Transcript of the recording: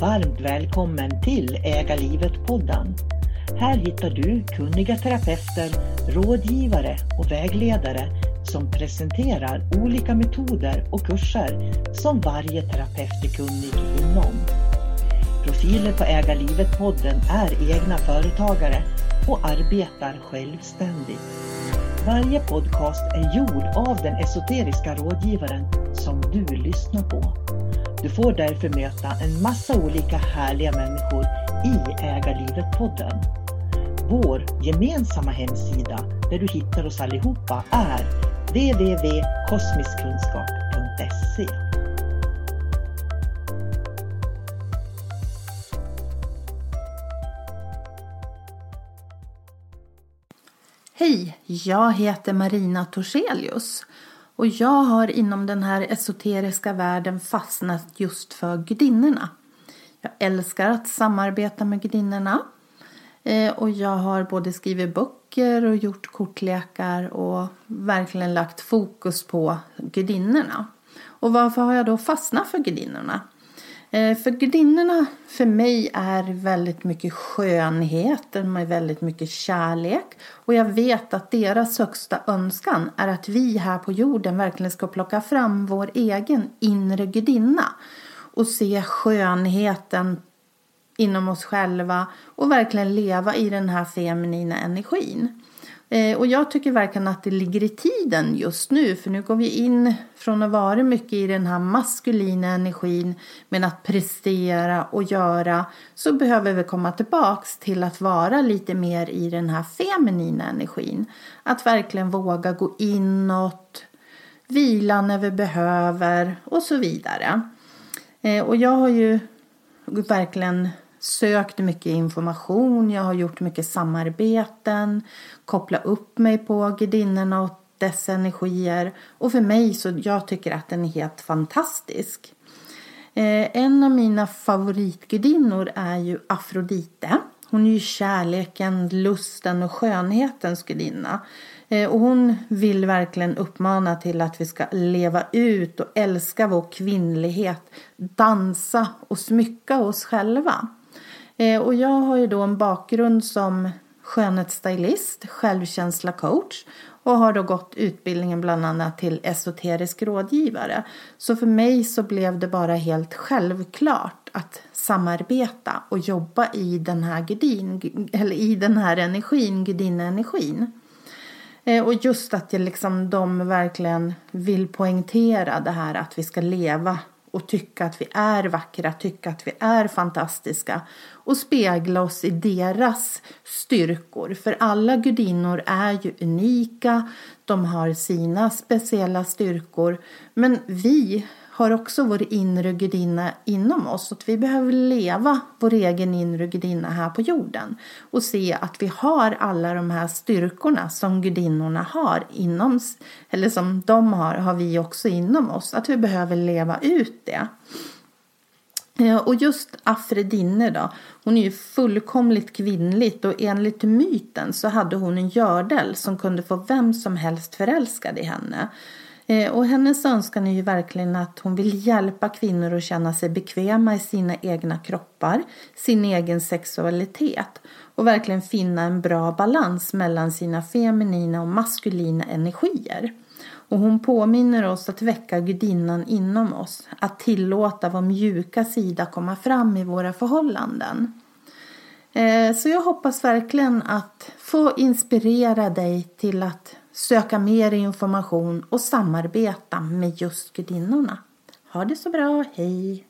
Varmt välkommen till Äga livet-podden. Här hittar du kunniga terapeuter, rådgivare och vägledare som presenterar olika metoder och kurser som varje terapeut är kunnig inom. Profiler på Äga livet-podden är egna företagare och arbetar självständigt. Varje podcast är gjord av den esoteriska rådgivaren som du lyssnar på. Du får därför möta en massa olika härliga människor i Ägarlivet-podden. Vår gemensamma hemsida där du hittar oss allihopa är www.kosmiskkunskap.se Hej, jag heter Marina Torselius och jag har inom den här esoteriska världen fastnat just för gudinnorna. Jag älskar att samarbeta med gudinnorna eh, och jag har både skrivit böcker och gjort kortlekar och verkligen lagt fokus på gudinnorna. Och varför har jag då fastnat för gudinnorna? Eh, för gudinnorna för mig är väldigt mycket skönhet, de är väldigt mycket kärlek. Och jag vet att deras högsta önskan är att vi här på jorden verkligen ska plocka fram vår egen inre gudinna. Och se skönheten inom oss själva och verkligen leva i den här feminina energin. Eh, och jag tycker verkligen att det ligger i tiden just nu för nu går vi in från att vara mycket i den här maskulina energin med att prestera och göra så behöver vi komma tillbaks till att vara lite mer i den här feminina energin. Att verkligen våga gå inåt, vila när vi behöver och så vidare. Eh, och jag har ju verkligen sökt mycket information, jag har gjort mycket samarbeten, kopplat upp mig på gudinnorna och dess energier och för mig så jag tycker att den är helt fantastisk. Eh, en av mina favoritgudinnor är ju Afrodite. Hon är ju kärleken, lusten och skönhetens gudinna. Eh, Och hon vill verkligen uppmana till att vi ska leva ut och älska vår kvinnlighet, dansa och smycka oss själva. Eh, och jag har ju då en bakgrund som skönhetsstylist, självkänsla coach och har då gått utbildningen bland annat till esoterisk rådgivare. Så för mig så blev det bara helt självklart att samarbeta och jobba i den här gudin, eller i den här energin, gudinnenergin. Eh, och just att jag liksom, de verkligen vill poängtera det här att vi ska leva och tycka att vi är vackra, tycka att vi är fantastiska och spegla oss i deras styrkor. För alla gudinnor är ju unika, de har sina speciella styrkor men vi har också vår inre gudinna inom oss. Och vi behöver leva vår egen inre gudinna här på jorden. Och se att vi har alla de här styrkorna som gudinnorna har inom eller som de har, har vi också inom oss. Att vi behöver leva ut det. Eh, och just Afredinne då, hon är ju fullkomligt kvinnligt och enligt myten så hade hon en gördel som kunde få vem som helst förälskad i henne. Eh, och hennes önskan är ju verkligen att hon vill hjälpa kvinnor att känna sig bekväma i sina egna kroppar, sin egen sexualitet och verkligen finna en bra balans mellan sina feminina och maskulina energier. Och hon påminner oss att väcka gudinnan inom oss, att tillåta vår mjuka sida komma fram i våra förhållanden. Eh, så jag hoppas verkligen att få inspirera dig till att söka mer information och samarbeta med just gudinnorna. Ha det så bra, hej!